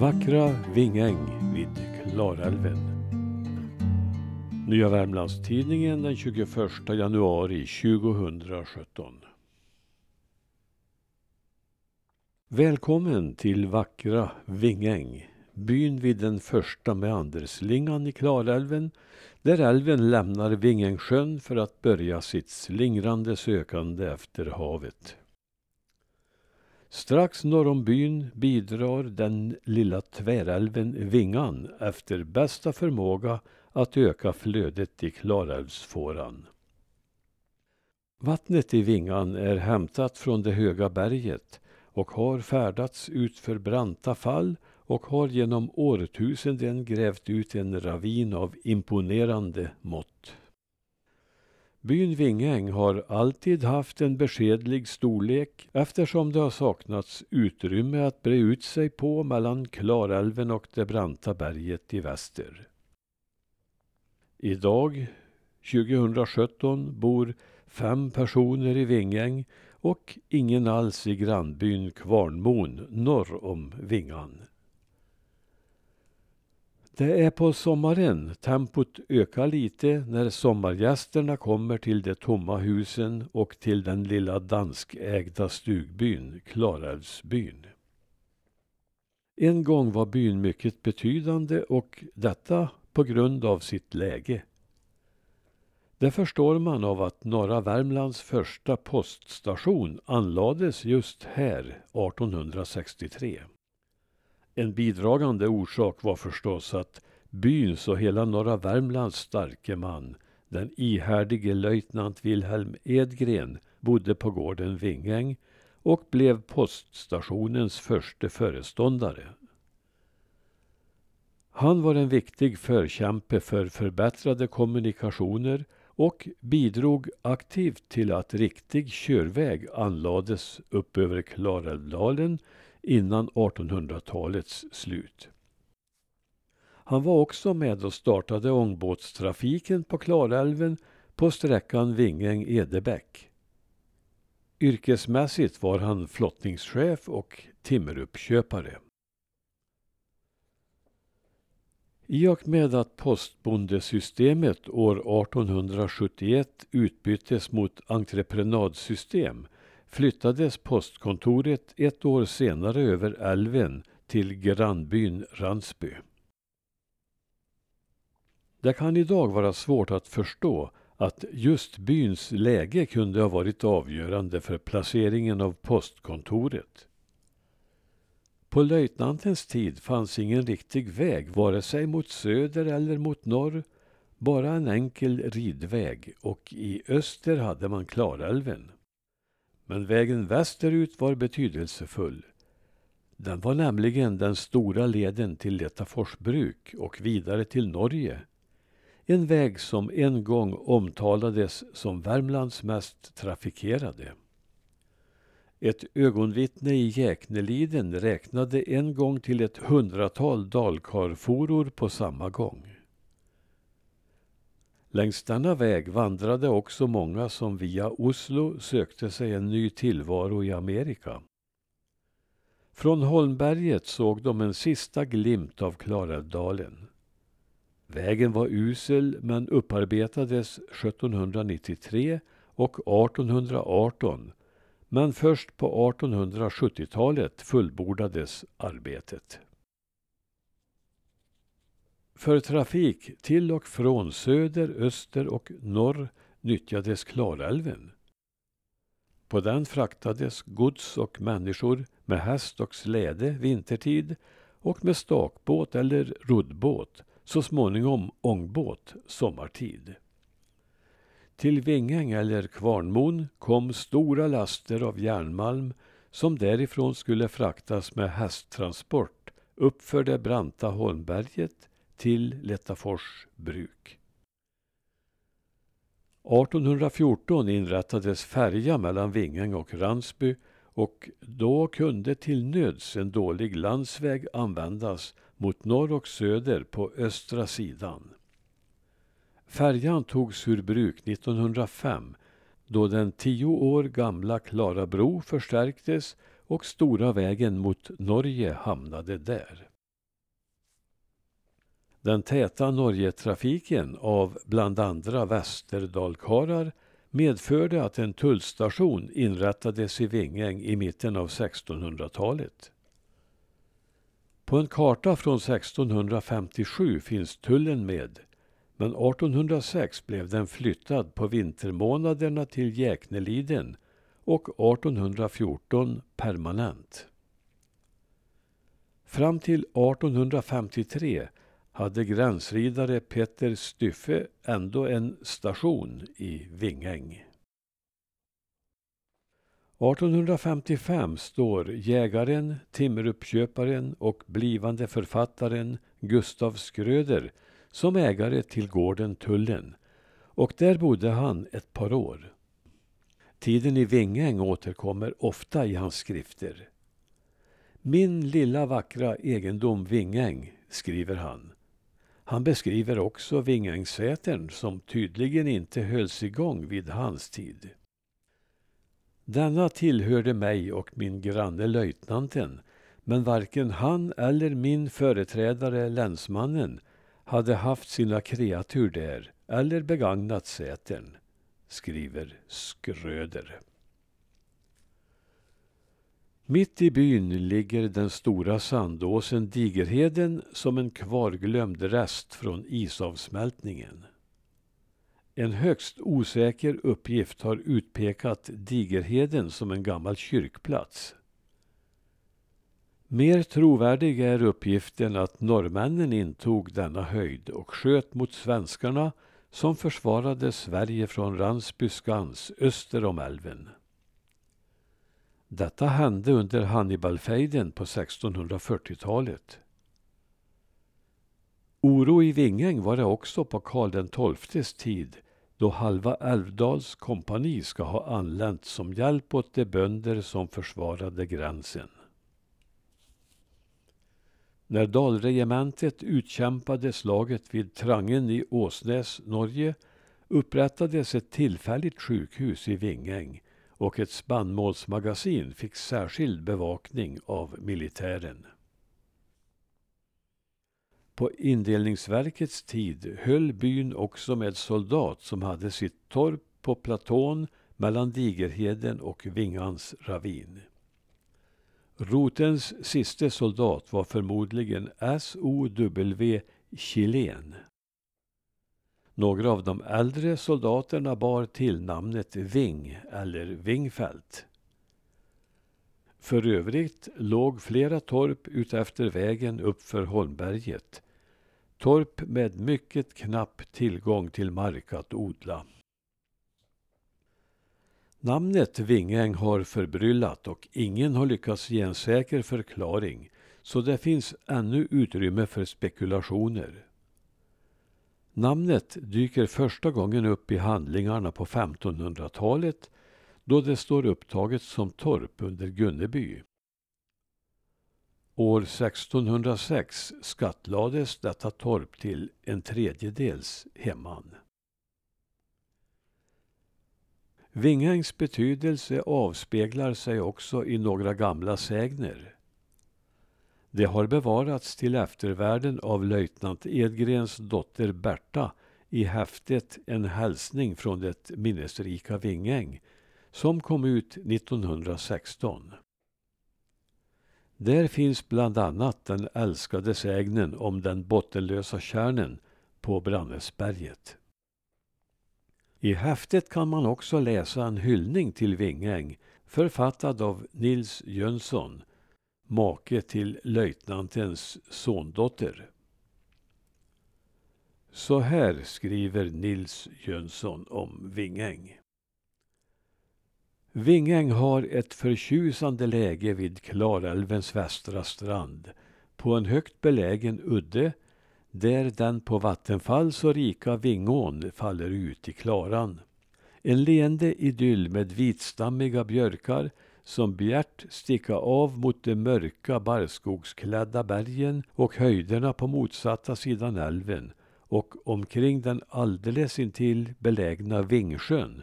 Vackra Vingäng vid Klarälven. Nya Värmlandstidningen den 21 januari 2017. Välkommen till vackra Vingäng, byn vid den första meanderslingan i Klarälven, där älven lämnar Vingängssjön för att börja sitt slingrande sökande efter havet. Strax norr om byn bidrar den lilla tvärälven Vingan efter bästa förmåga att öka flödet i Klarälvsfåran. Vattnet i Vingan är hämtat från det höga berget och har färdats utför branta fall och har genom årtusenden grävt ut en ravin av imponerande mått. Byn Vingäng har alltid haft en beskedlig storlek eftersom det har saknats utrymme att bre ut sig på mellan Klarälven och det branta berget i väster. Idag, 2017, bor fem personer i Vingäng och ingen alls i grannbyn Kvarnmon norr om Vingan. Det är på sommaren tempot ökar lite när sommargästerna kommer till de tomma husen och till den lilla danskägda stugbyn Klarälvsbyn. En gång var byn mycket betydande och detta på grund av sitt läge. Det förstår man av att norra Värmlands första poststation anlades just här 1863. En bidragande orsak var förstås att byns och hela norra Värmlands starke man, den ihärdige löjtnant Wilhelm Edgren, bodde på gården Vingäng och blev poststationens förste föreståndare. Han var en viktig förkämpe för förbättrade kommunikationer och bidrog aktivt till att riktig körväg anlades upp över Klarälvdalen innan 1800-talets slut. Han var också med och startade ångbåtstrafiken på Klarälven på sträckan Vingäng-Edebäck. Yrkesmässigt var han flottningschef och timmeruppköpare. I och med att postbondesystemet år 1871 utbyttes mot entreprenadsystem flyttades postkontoret ett år senare över älven till grannbyn Ransby. Det kan idag vara svårt att förstå att just byns läge kunde ha varit avgörande för placeringen av postkontoret. På löjtnantens tid fanns ingen riktig väg vare sig mot söder eller mot norr, bara en enkel ridväg och i öster hade man Klarälven. Men vägen västerut var betydelsefull. Den var nämligen den stora leden till Letafors bruk och vidare till Norge. En väg som en gång omtalades som Värmlands mest trafikerade. Ett ögonvittne i Jäkneliden räknade en gång till ett hundratal dalkarforor på samma gång. Längs denna väg vandrade också många som via Oslo sökte sig en ny tillvaro i Amerika. Från Holmberget såg de en sista glimt av Klarälvdalen. Vägen var usel men upparbetades 1793 och 1818 men först på 1870-talet fullbordades arbetet. För trafik till och från söder, öster och norr nyttjades Klarälven. På den fraktades gods och människor med häst och släde vintertid och med stakbåt eller roddbåt, så småningom ångbåt sommartid. Till Vingäng eller Kvarnmon kom stora laster av järnmalm som därifrån skulle fraktas med hästtransport uppför det branta Holmberget till Lättafors bruk. 1814 inrättades färja mellan Vingäng och Ransby och då kunde till nöds en dålig landsväg användas mot norr och söder på östra sidan. Färjan togs ur bruk 1905 då den tio år gamla Klara bro förstärktes och stora vägen mot Norge hamnade där. Den täta Norgetrafiken av bland andra Västerdalkarar medförde att en tullstation inrättades i Vingäng i mitten av 1600-talet. På en karta från 1657 finns tullen med men 1806 blev den flyttad på vintermånaderna till Jäkneliden och 1814 permanent. Fram till 1853 hade gränsridare Peter Styffe ändå en station i Vingäng. 1855 står jägaren, timmeruppköparen och blivande författaren Gustav Skröder som ägare till gården Tullen och där bodde han ett par år. Tiden i Vingäng återkommer ofta i hans skrifter. Min lilla vackra egendom Vingäng, skriver han. Han beskriver också Vingängssätern som tydligen inte hölls igång vid hans tid. Denna tillhörde mig och min granne löjtnanten men varken han eller min företrädare länsmannen hade haft sina kreatur där eller begagnat sätern, skriver Skröder. Mitt i byn ligger den stora sandåsen Digerheden som en kvarglömd rest från isavsmältningen. En högst osäker uppgift har utpekat Digerheden som en gammal kyrkplats. Mer trovärdig är uppgiften att norrmännen intog denna höjd och sköt mot svenskarna som försvarade Sverige från Ransby skans öster om älven. Detta hände under Hannibalfejden på 1640-talet. Oro i Vingäng var det också på Karl XIIs tid då halva Älvdals kompani ska ha anlänt som hjälp åt de bönder som försvarade gränsen. När Dalregementet utkämpade slaget vid Trangen i Åsnäs, Norge upprättades ett tillfälligt sjukhus i Vingäng och ett spannmålsmagasin fick särskild bevakning av militären. På indelningsverkets tid höll byn också med soldat som hade sitt torp på platån mellan Digerheden och Vingans ravin. Rotens siste soldat var förmodligen S.O.W. Kilén. Några av de äldre soldaterna bar tillnamnet Ving eller Vingfält. För övrigt låg flera torp utefter vägen uppför Holmberget. Torp med mycket knapp tillgång till mark att odla. Namnet Vingäng har förbryllat och ingen har lyckats ge en säker förklaring så det finns ännu utrymme för spekulationer. Namnet dyker första gången upp i handlingarna på 1500-talet då det står upptaget som torp under Gunneby. År 1606 skattlades detta torp till en tredjedels hemman. Vingängs betydelse avspeglar sig också i några gamla sägner. Det har bevarats till eftervärlden av löjtnant Edgrens dotter Berta i häftet En hälsning från det minnesrika Vingäng som kom ut 1916. Där finns bland annat den älskade sägnen om den bottenlösa kärnen på Brannäsberget. I häftet kan man också läsa en hyllning till Vingäng författad av Nils Jönsson, make till löjtnantens sondotter. Så här skriver Nils Jönsson om Vingäng. Vingäng har ett förtjusande läge vid Klarälvens västra strand på en högt belägen udde där den på vattenfall så rika Vingån faller ut i Klaran. En leende idyll med vitstammiga björkar som bjärt sticka av mot de mörka barrskogsklädda bergen och höjderna på motsatta sidan älven och omkring den alldeles intill belägna Vingsjön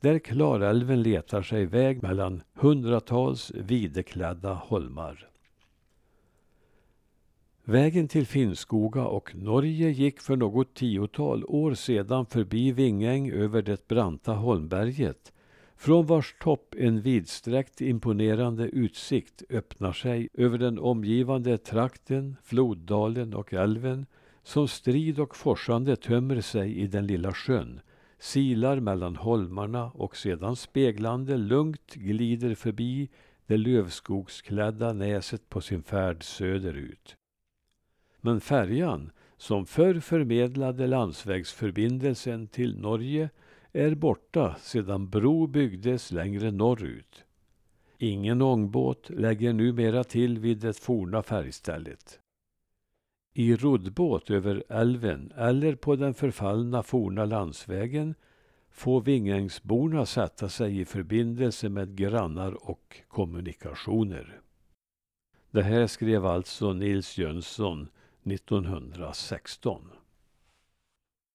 där Klarälven letar sig väg mellan hundratals videklädda holmar. Vägen till Finnskoga och Norge gick för något tiotal år sedan förbi Vingäng över det branta Holmberget från vars topp en vidsträckt imponerande utsikt öppnar sig över den omgivande trakten, floddalen och älven som strid och forsande tömmer sig i den lilla sjön, silar mellan holmarna och sedan speglande lugnt glider förbi det lövskogsklädda näset på sin färd söderut. Men färjan, som förr förmedlade landsvägsförbindelsen till Norge, är borta sedan bro byggdes längre norrut. Ingen ångbåt lägger numera till vid det forna färgstället. I roddbåt över älven eller på den förfallna forna landsvägen får Vingängsborna sätta sig i förbindelse med grannar och kommunikationer. Det här skrev alltså Nils Jönsson 1916.